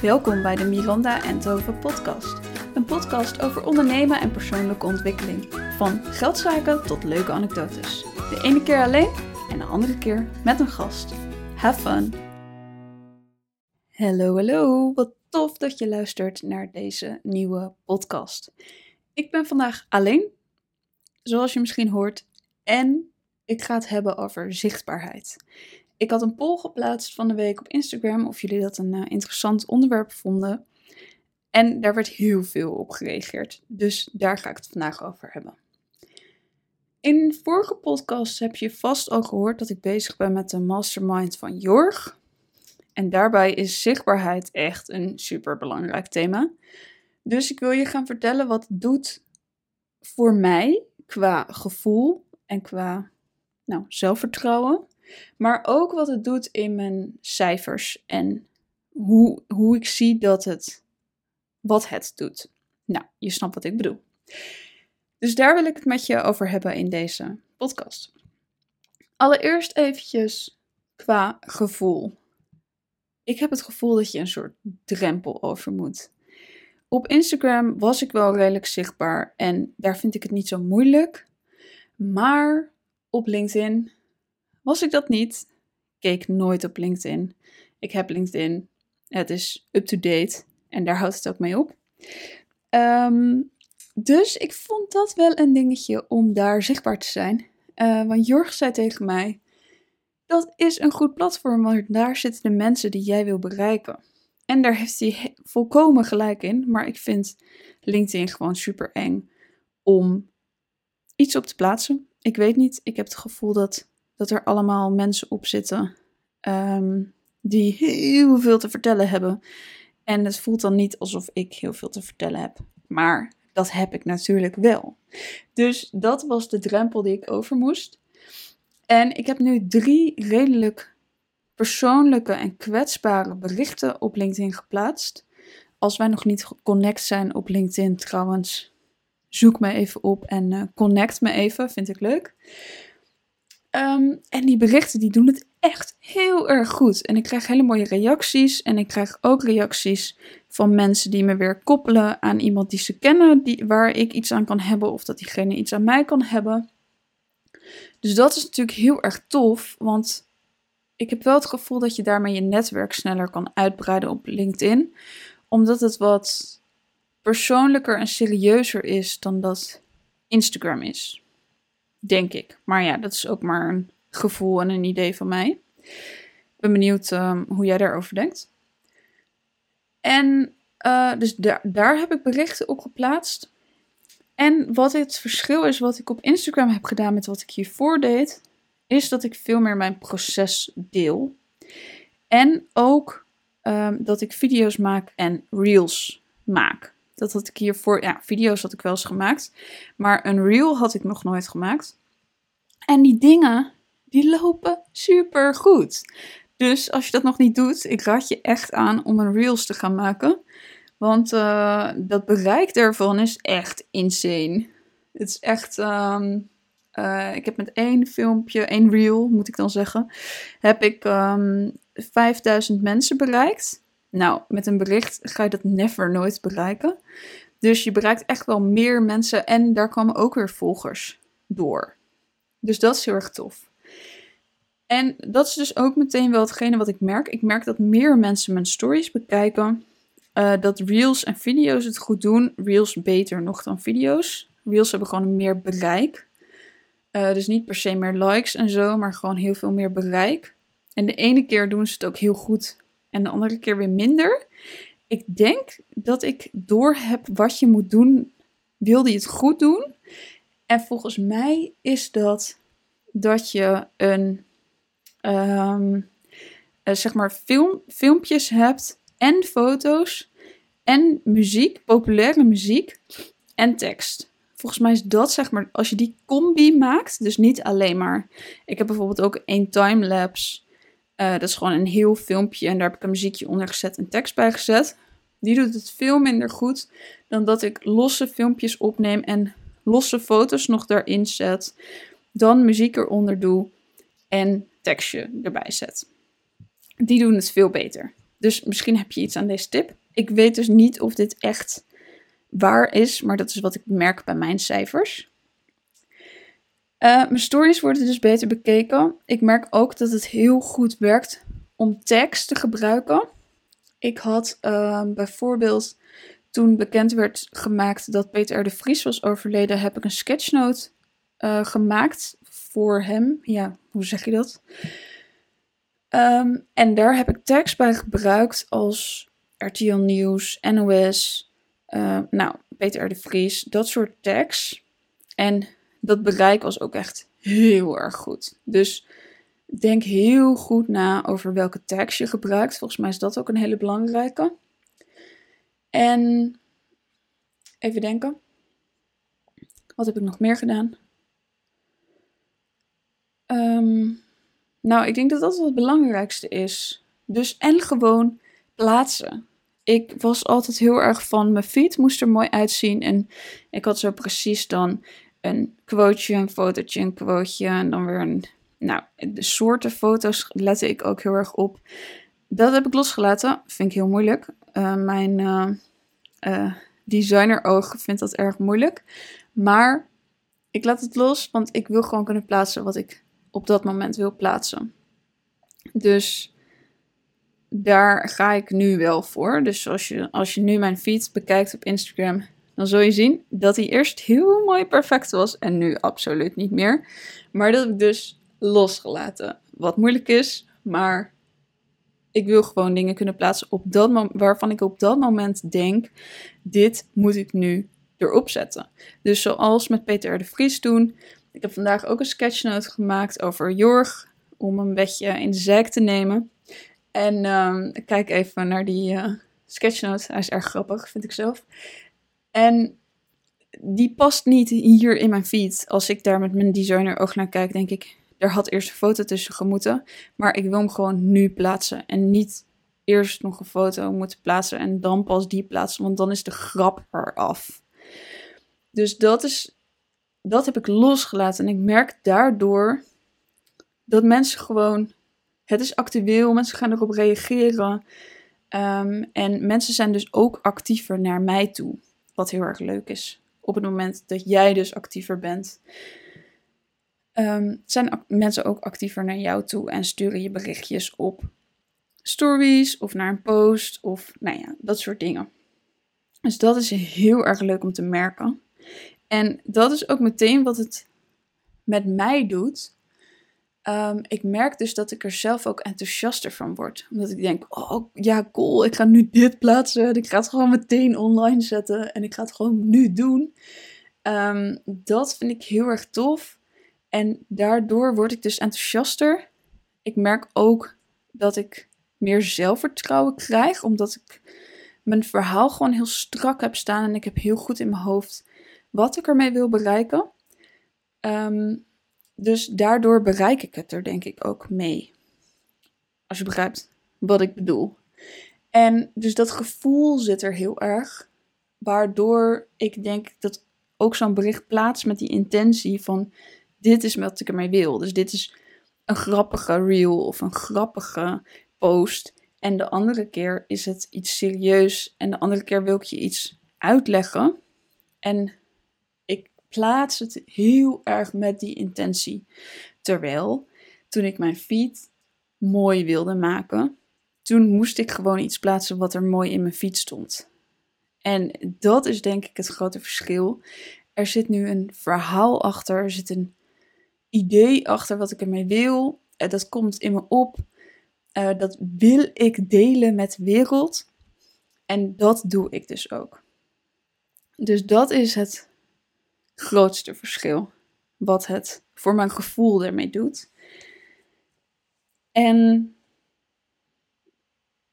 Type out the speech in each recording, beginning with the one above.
Welkom bij de Miranda en Tove podcast. Een podcast over ondernemen en persoonlijke ontwikkeling. Van geldzaken tot leuke anekdotes. De ene keer alleen en de andere keer met een gast. Have fun! Hallo, hallo. Wat tof dat je luistert naar deze nieuwe podcast. Ik ben vandaag alleen, zoals je misschien hoort, en ik ga het hebben over zichtbaarheid. Ik had een poll geplaatst van de week op Instagram of jullie dat een uh, interessant onderwerp vonden. En daar werd heel veel op gereageerd. Dus daar ga ik het vandaag over hebben. In vorige podcast heb je vast al gehoord dat ik bezig ben met de mastermind van Jorg. En daarbij is zichtbaarheid echt een super belangrijk thema. Dus ik wil je gaan vertellen wat het doet voor mij qua gevoel en qua nou, zelfvertrouwen. Maar ook wat het doet in mijn cijfers en hoe, hoe ik zie dat het, wat het doet. Nou, je snapt wat ik bedoel. Dus daar wil ik het met je over hebben in deze podcast. Allereerst eventjes qua gevoel. Ik heb het gevoel dat je een soort drempel over moet. Op Instagram was ik wel redelijk zichtbaar en daar vind ik het niet zo moeilijk. Maar op LinkedIn was ik dat niet, keek nooit op LinkedIn. Ik heb LinkedIn, het is up-to-date en daar houdt het ook mee op. Ehm, dus ik vond dat wel een dingetje om daar zichtbaar te zijn. Uh, want Jorg zei tegen mij: Dat is een goed platform, want daar zitten de mensen die jij wil bereiken. En daar heeft hij volkomen gelijk in. Maar ik vind LinkedIn gewoon super eng om iets op te plaatsen. Ik weet niet, ik heb het gevoel dat dat er allemaal mensen op zitten ehm, die heel veel te vertellen hebben. En het voelt dan niet alsof ik heel veel te vertellen heb. Maar dat heb ik natuurlijk wel. Dus dat was de drempel die ik over moest. En ik heb nu drie redelijk persoonlijke en kwetsbare berichten op LinkedIn geplaatst. Als wij nog niet geconnect zijn op LinkedIn trouwens, zoek me even op en uh, connect me even, vind ik leuk. Ehm, en die berichten die doen het echt heel erg goed. En ik krijg hele mooie reacties. En ik krijg ook reacties van mensen die me weer koppelen aan iemand die ze kennen, die, waar ik iets aan kan hebben, of dat diegene iets aan mij kan hebben. Dus dat is natuurlijk heel erg tof, want ik heb wel het gevoel dat je daarmee je netwerk sneller kan uitbreiden op LinkedIn, omdat het wat persoonlijker en serieuzer is dan dat Instagram is. Denk ik. Maar ja, dat is ook maar een gevoel en een idee van mij. Ik ben benieuwd ehm, hoe jij daarover denkt. En uh, dus daar, daar heb ik berichten op geplaatst. En wat het verschil is wat ik op Instagram heb gedaan met wat ik hiervoor deed, is dat ik veel meer mijn proces deel. En ook um, dat ik video's maak en reels maak. Dat had ik hiervoor, ja, video's had ik wel eens gemaakt, maar een reel had ik nog nooit gemaakt. En die dingen, die lopen super goed. Dus als je dat nog niet doet, ik raad je echt aan om een reels te gaan maken. Want uh, dat bereik daarvan is echt insane. Het is echt. Um, uh, ik heb met één filmpje, één reel moet ik dan zeggen, heb ik um, ehm, 5000 mensen bereikt. Nou, met een bericht ga je dat never nooit bereiken. Dus je bereikt echt wel meer mensen en daar komen ook weer volgers door. Dus dat is heel erg tof. En dat is dus ook meteen wel hetgene wat ik merk. Ik merk dat meer mensen mijn stories bekijken. Uh, dat reels en video's het goed doen. Reels beter nog dan video's. Reels hebben gewoon meer bereik. Uh, dus niet per se meer likes en zo, maar gewoon heel veel meer bereik. En de ene keer doen ze het ook heel goed en de andere keer weer minder. Ik denk dat ik door heb wat je moet doen, wil je het goed doen. En volgens mij is dat dat je een, um, zeg maar, film, filmpjes hebt en foto's en muziek, populaire muziek en tekst. Volgens mij is dat, zeg maar, als je die combi maakt, dus niet alleen maar. Ik heb bijvoorbeeld ook een timelapse uh, dat is gewoon een heel filmpje en daar heb ik een muziekje onder gezet en tekst bij gezet. Die doet het veel minder goed dan dat ik losse filmpjes opneem en losse foto's nog daarin zet. Dan muziek eronder doe en tekstje erbij zet. Die doen het veel beter. Dus misschien heb je iets aan deze tip. Ik weet dus niet of dit echt waar is, maar dat is wat ik merk bij mijn cijfers. Uh, mijn stories worden dus beter bekeken. Ik merk ook dat het heel goed werkt om tags te gebruiken. Ik had uh, bijvoorbeeld toen bekend werd gemaakt dat Peter de Vries was overleden, heb ik een sketchnote uh, gemaakt voor hem. Ja, hoe zeg je dat? Um, en daar heb ik tags bij gebruikt als RTL Nieuws, NOS, nou, Peter de Vries, dat soort tags. En dat bereik was ook echt heel erg goed. Dus denk heel goed na over welke tags je gebruikt. Volgens mij is dat ook een hele belangrijke. En even denken. Wat heb ik nog meer gedaan? Um, nou, ik denk dat dat het belangrijkste is. Dus en gewoon plaatsen. Ik was altijd heel erg van mijn feed moest er mooi uitzien. En ik had zo precies dan een quoteje, een fotootje, een quoteje. En dan weer een. Nou, de soorten foto's lette ik ook heel erg op. Dat heb ik losgelaten. Vind ik heel moeilijk. Uh, mijn uh, uh, designer oog vindt dat erg moeilijk. Maar ik laat het los, want ik wil gewoon kunnen plaatsen wat ik op dat moment wil plaatsen. Dus daar ga ik nu wel voor. Dus als je, als je nu mijn feed bekijkt op Instagram, dan zul je zien dat hij eerst heel mooi perfect was en nu absoluut niet meer. Maar dat ik dus losgelaten. Wat moeilijk is, maar ik wil gewoon dingen kunnen plaatsen op dat waarvan ik op dat moment denk: dit moet ik nu erop zetten. Dus zoals met Peter de Vries toen. Ik heb vandaag ook een sketchnote gemaakt over Jorg, om een beetje in de zijk te nemen. En um, kijk even naar die uh, sketchnote. Hij is erg grappig, vind ik zelf. En die past niet hier in mijn feed. Als ik daar met mijn designer oog naar kijk, denk ik, er had eerst een foto tussen gemoeten. Maar ik wil hem gewoon nu plaatsen. En niet eerst nog een foto moeten plaatsen en dan pas die plaatsen. Want dan is de grap eraf. Dus dat is. Dat heb ik losgelaten. En ik merk daardoor dat mensen gewoon. Het is actueel, mensen gaan erop reageren. Um, en mensen zijn dus ook actiever naar mij toe. Wat heel erg leuk is. Op het moment dat jij dus actiever bent. Um, zijn mensen ook actiever naar jou toe en sturen je berichtjes op stories of naar een post of nou ja, dat soort dingen. Dus dat is heel erg leuk om te merken. En dat is ook meteen wat het met mij doet. Um, ik merk dus dat ik er zelf ook enthousiaster van word. Omdat ik denk, oh ja, cool, ik ga nu dit plaatsen. Ik ga het gewoon meteen online zetten en ik ga het gewoon nu doen. Um, dat vind ik heel erg tof. En daardoor word ik dus enthousiaster. Ik merk ook dat ik meer zelfvertrouwen krijg, omdat ik mijn verhaal gewoon heel strak heb staan en ik heb heel goed in mijn hoofd wat ik ermee wil bereiken. Um, dus daardoor bereik ik het er denk ik ook mee. Als je begrijpt wat ik bedoel. En dus dat gevoel zit er heel erg. Waardoor ik denk dat ook zo'n bericht plaats met die intentie van dit is wat ik ermee wil. Dus dit is een grappige reel of een grappige post. En de andere keer is het iets serieus. En de andere keer wil ik je iets uitleggen. En plaats het heel erg met die intentie. Terwijl toen ik mijn feed mooi wilde maken, toen moest ik gewoon iets plaatsen wat er mooi in mijn feed stond. En dat is denk ik het grote verschil. Er zit nu een verhaal achter, er zit een idee achter wat ik ermee wil. Eh, dat komt in me op. Uh, dat wil ik delen met de wereld. En dat doe ik dus ook. Dus dat is het grootste verschil. Wat het voor mijn gevoel ermee doet. En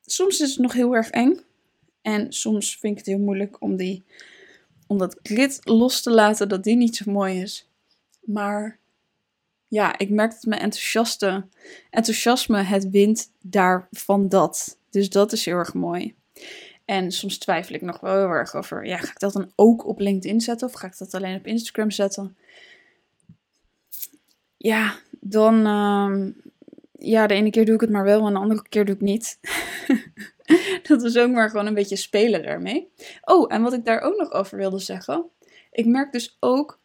soms is het nog heel erg eng. En soms vind ik het heel moeilijk om, die, om dat grid los te laten, dat die niet zo mooi is. Maar ja, ik merk dat mijn enthousiaste, enthousiasme het wint daar van dat. Dus dat is heel erg mooi. En soms twijfel ik nog wel heel erg over, ja, ga ik dat dan ook op LinkedIn zetten of ga ik dat alleen op Instagram zetten? Ja, dan, uh, ja, de ene keer doe ik het maar wel en de andere keer doe ik niet. is ook maar gewoon een beetje spelen daarmee. Oh, en wat ik daar ook nog over wilde zeggen. Ik merk dus ook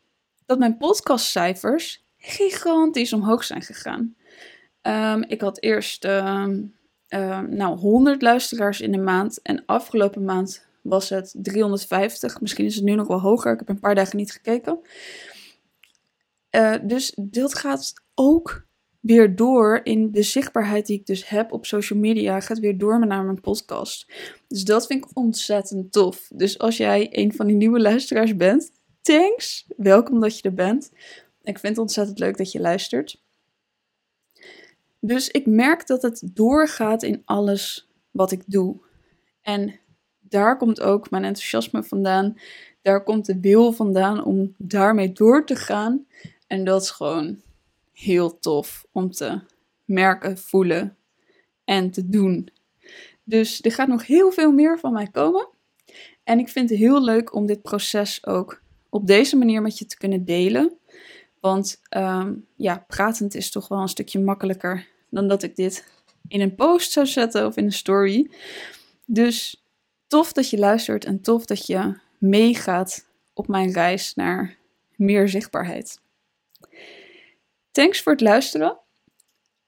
dat mijn podcastcijfers gigantisch omhoog zijn gegaan. Ehm, ik had eerst uh, nou, 100 luisteraars in de maand. En afgelopen maand was het 350. Misschien is het nu nog wel hoger. Ik heb een paar dagen niet gekeken. Uh, dus dat gaat ook weer door in de zichtbaarheid die ik dus heb op social media. Gaat weer door naar mijn podcast. Dus dat vind ik ontzettend tof. Dus als jij een van die nieuwe luisteraars bent, thanks. Welkom dat je er bent. Ik vind het ontzettend leuk dat je luistert. Dus ik merk dat het doorgaat in alles wat ik doe. En daar komt ook mijn enthousiasme vandaan. Daar komt de wil vandaan om daarmee door te gaan. En dat is gewoon heel tof om te merken, voelen en te doen. Dus er gaat nog heel veel meer van mij komen. En ik vind het heel leuk om dit proces ook op deze manier met je te kunnen delen. Want ehm, ja, pratend is toch wel een stukje makkelijker dan dat ik dit in een post zou zetten of in een story. Dus tof dat je luistert en tof dat je meegaat op mijn reis naar meer zichtbaarheid. Thanks voor het luisteren.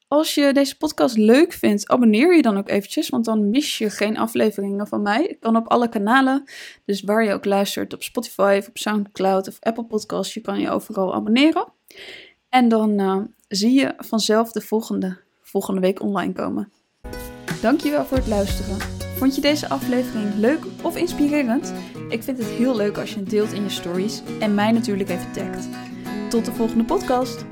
Als je deze podcast leuk vindt, abonneer je dan ook eventjes, want dan mis je geen afleveringen van mij. Ik kan op alle kanalen, dus waar je ook luistert, op Spotify of op Soundcloud of Apple Podcasts, je kan je overal abonneren. En dan uh, zie je vanzelf de volgende, volgende week online komen. Dankjewel voor het luisteren. Vond je deze aflevering leuk of inspirerend? Ik vind het heel leuk als je het deelt in je stories en mij natuurlijk even tagt. Tot de volgende podcast!